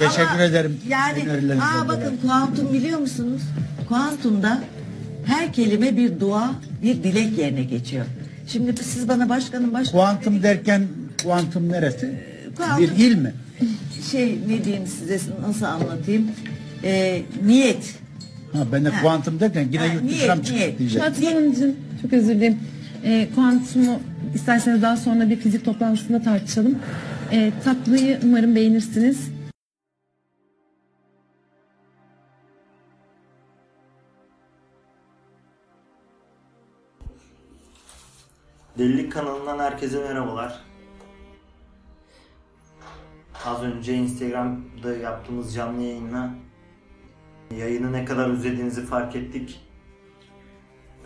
Ama Teşekkür ederim. Yani aa bakın kuantum biliyor musunuz? Kuantumda her kelime bir dua, bir dilek yerine geçiyor. Şimdi siz bana başkanım başkanım Kuantum derken kuantum neresi? Kuantum- Bir il mi? şey ne diyeyim size nasıl anlatayım? Ee, niyet. Ha, ben de Ha. kuantum derken yine Ha, yurt niyet, dışına mı. Fatih Hanımcığım çok özür dilerim. Ee, kuantumu isterseniz daha sonra bir fizik toplantısında tartışalım. Ee, tatlıyı umarım beğenirsiniz. Delilik kanalından herkese merhabalar. Az önce Instagram'da yaptığımız canlı yayınla yayını ne kadar özlediğinizi fark ettik.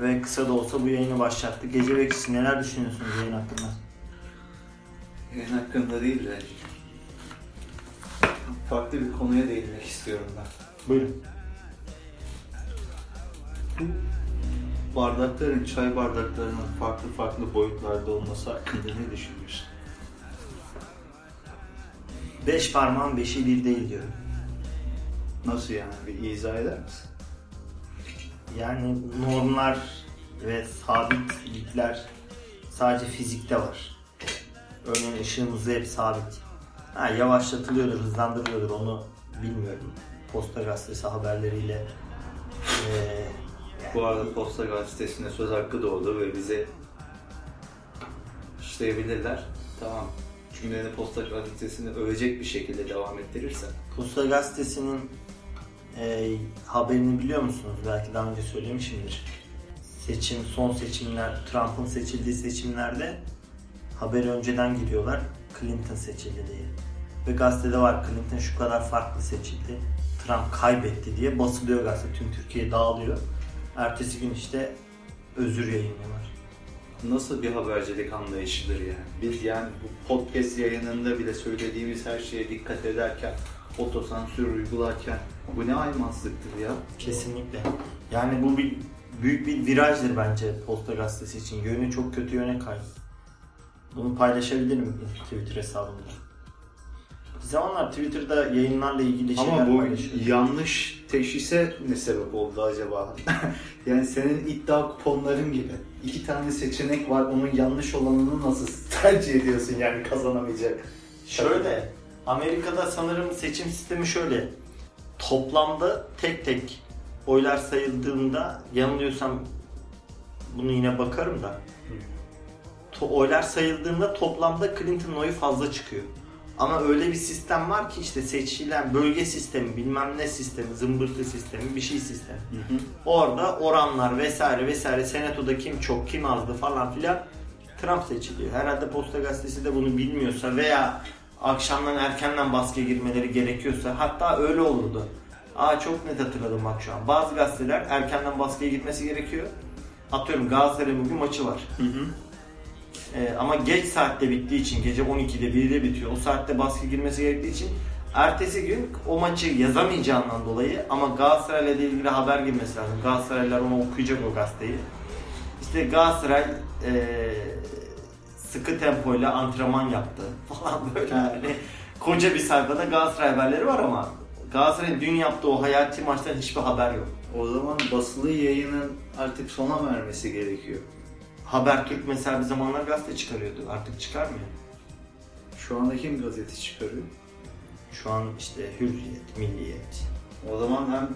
Ve kısa da olsa bu yayını başlattık. Gece bekçisi neler düşünüyorsunuz yayın hakkında? Yayın hakkında değil de farklı bir konuya değinmek istiyorum ben. Buyurun. Bardakların, çay bardaklarının farklı farklı boyutlarda olması hakkında ne düşünüyorsun? Beş parmağın beşi bir değil diyorum. Nasıl yani? Bir izah eder misin? Yani normlar ve sabitlikler sadece fizikte var. Örneğin ışığın hızı hep sabit. Ha, yavaşlatılıyordur, hızlandırılıyordur onu bilmiyorum. Posta gazetesi haberleriyle eee, Bu arada Posta Gazetesi'ne söz hakkı doğdu ve bizi işleyebilirler. Tamam. Cümleni Posta Gazetesi'ni övecek bir şekilde devam ettirirsen. Posta gazetesinin eee, haberini biliyor musunuz? Belki daha önce söylemişimdir. Seçim, son seçimler, Trump'ın seçildiği seçimlerde haberi önceden giriyorlar. Clinton seçildi diye. Ve gazetede var Clinton şu kadar farklı seçildi. Trump kaybetti diye basılıyor gazete. Tüm Türkiye dağılıyor. Ertesi gün işte özür yayınlıyorlar. Nasıl bir habercilik anlayışıdır yani? Biz yani bu podcast yayınında bile söylediğimiz her şeye dikkat ederken, otosansür uygularken bu ne aymazlıktır ya? Kesinlikle. Yani bu bir büyük bir virajdır bence Posta Gazetesi için. Yönü çok kötü yöne kaydı. Bunu paylaşabilirim Twitter hesabımda. Bir zamanlar Twitter'da yayınlarla ilgili şeyler Ama bu yanlış teşhise ne sebep oldu acaba? yani senin iddia kuponların gibi. iki tane seçenek var, onun yanlış olanını nasıl tercih ediyorsun yani kazanamayacak? Şöyle, Amerika'da sanırım seçim sistemi şöyle. Toplamda tek tek oylar sayıldığında yanılıyorsam bunu yine bakarım da. To- oylar sayıldığında toplamda Clinton'ın oyu fazla çıkıyor. Ama öyle bir sistem var ki işte seçilen bölge sistemi, bilmem ne sistemi, zımbırtı sistemi, bir şey sistemi. Orada oranlar vesaire vesaire senatoda kim çok kim azdı falan filan Trump seçiliyor. Herhalde Posta Gazetesi de bunu bilmiyorsa veya akşamdan erkenden baskıya girmeleri gerekiyorsa hatta öyle olurdu. Aa çok net hatırladım bak şu an. Bazı gazeteler erkenden baskıya gitmesi gerekiyor. Atıyorum Galatasaray'ın bugün maçı var. Ee, ama geç saatte bittiği için gece 12'de 1'de bitiyor. O saatte baskı girmesi gerektiği için ertesi gün o maçı yazamayacağından dolayı ama Galatasaray'la ilgili haber girmesi lazım. Galatasaraylılar onu okuyacak o gazeteyi. İşte Galatasaray eee, sıkı tempoyla antrenman yaptı falan böyle yani. Koca bir sayfada Galatasaray haberleri var ama Galatasaray'ın dün yaptığı o hayati maçtan hiçbir haber yok. O zaman basılı yayının artık sona vermesi gerekiyor. Habertürk mesela bir zamanlar gazete çıkarıyordu. Artık çıkarmıyor. Şu anda kim gazete çıkarıyor? Şu an işte Hürriyet, Milliyet. O zaman hem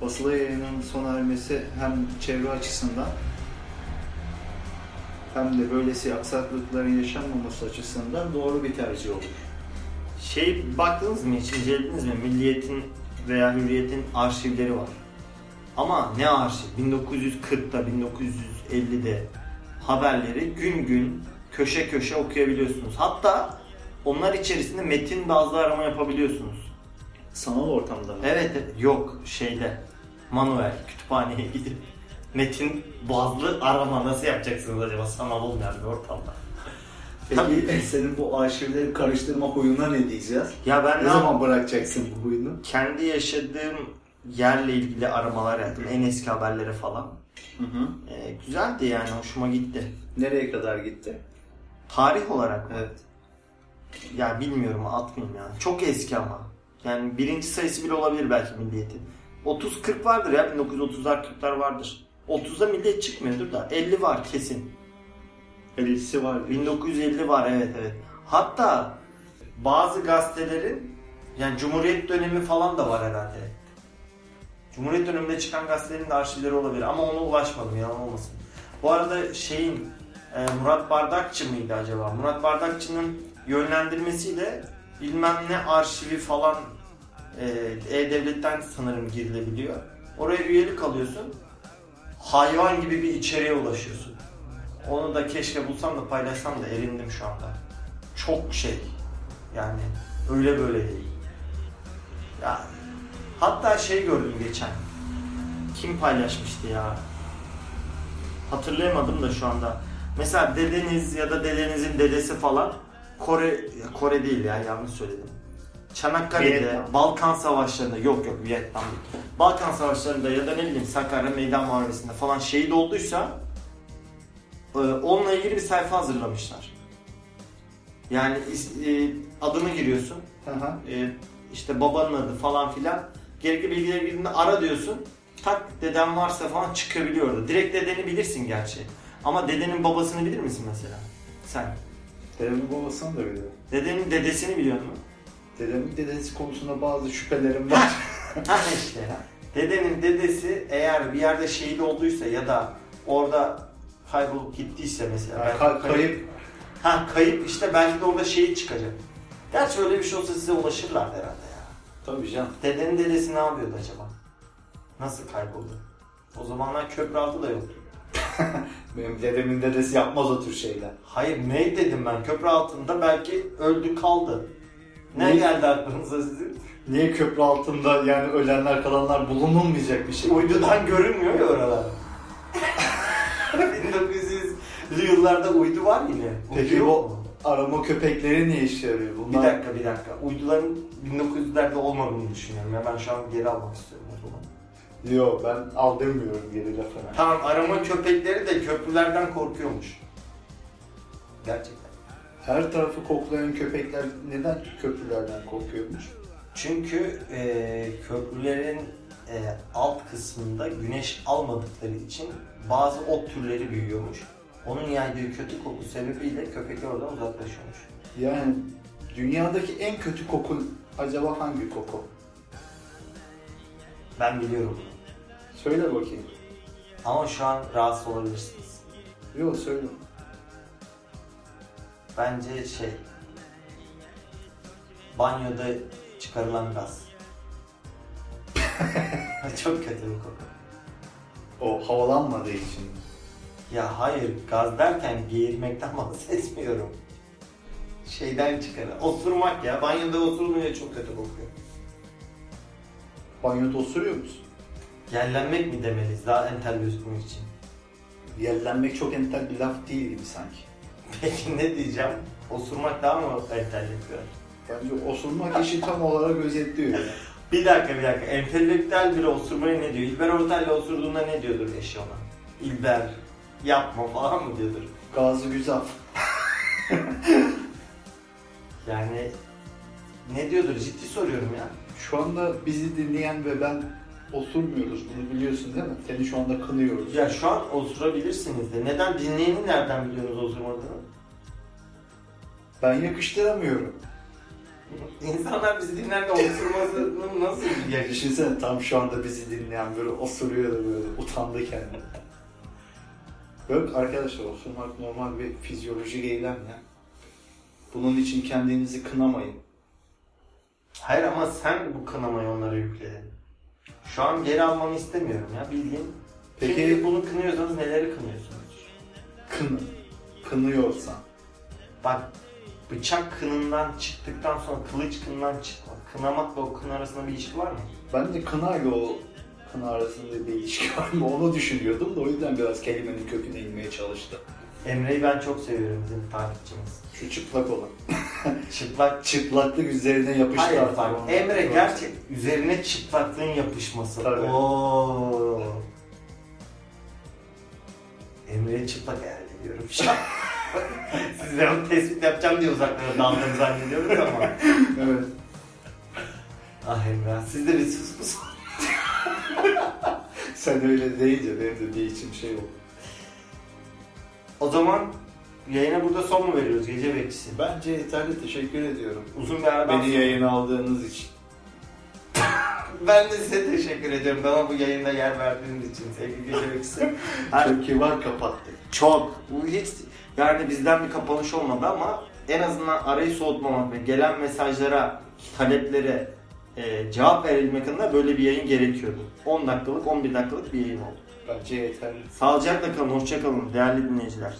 basılı yayının sona ermesi hem çevre açısından hem de böylesi aksaklıkların yaşanmaması açısından doğru bir tercih olur. Şey baktınız mı hiç incelediniz mi? Milliyet'in veya Hürriyet'in arşivleri var. Ama ne arşiv? 1940'da, 1950'de haberleri gün gün köşe köşe okuyabiliyorsunuz. Hatta onlar içerisinde metin bazlı arama yapabiliyorsunuz. Sanal ortamda mı? Evet, evet. yok şeyde manuel kütüphaneye gidip metin bazlı arama nasıl yapacaksınız acaba sanal olmayan bir ortamda? Peki senin bu arşivleri karıştırma huyuna ne diyeceğiz? Ya ben Ne ne zaman bırakacaksın bu huyunu? kendi yaşadığım yerle ilgili aramalar yaptım. En eski haberleri falan. Hı hı. Ee, güzeldi yani hoşuma gitti. Nereye kadar gitti? Tarih olarak mı? Evet. ya bilmiyorum atmayayım yani. Çok eski ama. Yani birinci sayısı bile olabilir belki milliyetin. 30-40 vardır ya 1930'lar 40'lar vardır. 30'da milliyet çıkmıyordur da 50 var kesin. 50'si var. 1950 var evet evet. Hatta bazı gazetelerin yani Cumhuriyet dönemi falan da var herhalde. Cumhuriyet döneminde çıkan gazetelerin de arşivleri olabilir ama ona ulaşmadım yalan olmasın. Bu arada şeyin e, Murat Bardakçı mıydı acaba? Murat Bardakçı'nın yönlendirmesiyle bilmem ne arşivi falan e, E-Devlet'ten sanırım girilebiliyor. Oraya üyelik alıyorsun. Hayvan gibi bir içeriğe ulaşıyorsun. Onu da keşke bulsam da paylaşsam da erindim şu anda. Çok şey. Yani öyle böyle değil. Hatta şey gördüm geçen. Kim paylaşmıştı ya? Hatırlayamadım da şu anda. Mesela dedeniz ya da dedenizin dedesi falan Kore Kore değil ya yanlış söyledim. Çanakkale'de, Vietnam. Balkan Savaşları'nda yok yok Vietnam değil. Balkan Savaşları'nda ya da ne bileyim Sakarya Meydan Muharebesi'nde falan şehit olduysa e, onunla ilgili bir sayfa hazırlamışlar. Yani e, adını giriyorsun. Hı. E, işte babanın adı falan filan. Gerekli bilgileri girdiğinde ara diyorsun. Tak deden varsa falan çıkabiliyor orada. Direkt dedeni bilirsin gerçi. Ama dedenin babasını bilir misin mesela? Sen. Dedemin babasını da biliyorum. Dedenin dedesini biliyor musun? Dedemin dedesi konusunda bazı şüphelerim var. Ha işte ya. Dedenin dedesi eğer bir yerde şehit olduysa ya da orada kaybolup gittiyse mesela. Yani ka- kayıp Ha kayıp işte belki de orada şehit çıkacak. Gerçi öyle bir şey olsa size ulaşırlar herhalde. Tabii canım. Dedenin dedesi ne yapıyordu acaba? Nasıl kayboldu? O zamanlar köprü altı da yoktu. Benim dedemin dedesi yapmaz o tür şeyler. Hayır ne dedim ben köprü altında belki öldü kaldı. Ne Ne? geldi aklınıza sizin? Niye köprü altında yani ölenler kalanlar bulunulmayacak bir şey? Uydudan görünmüyor ya oralar. 1900'lü yıllarda uydu var yine. Peki mu? Arama köpekleri ne işe yarıyor? Bir Bunlar dakika bir dakika. Uyduların 1900'lerde olmadığını düşünüyorum. Ya ben şu an geri almak istiyorum o zaman. Yok ben al demiyorum geri lafına. Tamam arama köpekleri de köprülerden korkuyormuş. Gerçekten. Her tarafı koklayan köpekler neden köprülerden korkuyormuş? Çünkü e, köprülerin e, alt kısmında güneş almadıkları için bazı ot türleri büyüyormuş. Onun yaydığı kötü koku sebebiyle köpekler oradan uzaklaşıyormuş. Yani dünyadaki en kötü koku acaba hangi koku? Ben biliyorum bunu. Söyle bakayım. Ama şu an rahatsız olabilirsiniz. Yok söyle. Bence şey... Banyoda çıkarılan gaz. Çok kötü bir koku. O havalanmadığı için. Ya hayır gaz derken geğirmekten bahsetmiyorum. Şeyden çıkar. Osurmak ya. Banyoda osurulunca çok kötü kokuyor. Banyoda osuruyor musun? Yerlenmek mi demeliyiz daha entel gözükmek için? Yellenmek çok entel bir laf değil gibi sanki. Peki ne diyeceğim? Osurmak daha mı entel yapıyor? Bence osurmak işi tam olarak özetliyor. Yani. Bir dakika bir dakika. Entelektüel biri osurmayı ne diyor? İlber Ortaylı osurduğunda ne diyordur eşi ona? İlber yapma falan mı diyordur? Gazı güzel. Yani ne diyordur? Ciddi soruyorum ya. Şu anda bizi dinleyen ve ben osurmuyoruz. Bunu biliyorsun değil mi? Seni şu anda kınıyoruz. Ya şu an osurabilirsiniz de. Neden? Dinleyeni nereden biliyorsunuz osurmadığını? Ben yakıştıramıyorum. İnsanlar bizi dinlerken osurmasını nasıl yakışır? Düşünsene tam şu anda bizi dinleyen böyle osuruyor da böyle utandı kendine. Yok arkadaşlar osurmak normal bir fizyolojik eylem ya. Bunun için kendinizi kınamayın. Hayır ama sen bu kınamayı onlara yükledin. Şu an geri almanı istemiyorum ya bildiğin. Peki- Peki bunu kınıyorsanız neleri kınıyorsunuz? Kını. Kınıyorsan. Bak bıçak kınından çıktıktan sonra kılıç kınından çıkmak. Kınamakla o kın arasında bir ilişki var mı? Ben de kınayla o kına arasında bir ilişki var mı onu düşünüyordum da o yüzden biraz kelimenin köküne inmeye çalıştım. Emre'yi ben çok seviyorum bizim takipçimiz. Şu çıplak olan. Çıplak Çıplaklık üzerine yapıştı Hayır artık bak. Emre gerçek üzerine çıplaklığın yapışması. Tabii. Oo. Emre'ye çıplak hayal ediyorum şu an. Siz de onu tespit yapacağım diye uzaklara daldığını zannediyoruz ama. Evet. ah Emrah siz de bir sus sus. Sen öyle deyince benim de bir içim şey oldu. O zaman yayına burada son mu veriyoruz gece bekçisi? Bence yeterli. Teşekkür ediyorum. Uzun bir aradan Beni sonra- yayına aldığınız için. Ben de size teşekkür ediyorum bana bu yayında yer verdiğiniz için sevgili gece bekçisi. Her- Çok kibar kapattık. Çok. Bu hiç yani bizden bir kapanış olmadı ama en azından arayı soğutmamak ve gelen mesajlara, taleplere e, cevap verebilmek adına böyle bir yayın gerekiyordu. 10 dakikalık, 11 dakikalık bir yayın oldu. Bence yeterli. Sağlıcakla kalın, hoşça kalın değerli dinleyiciler.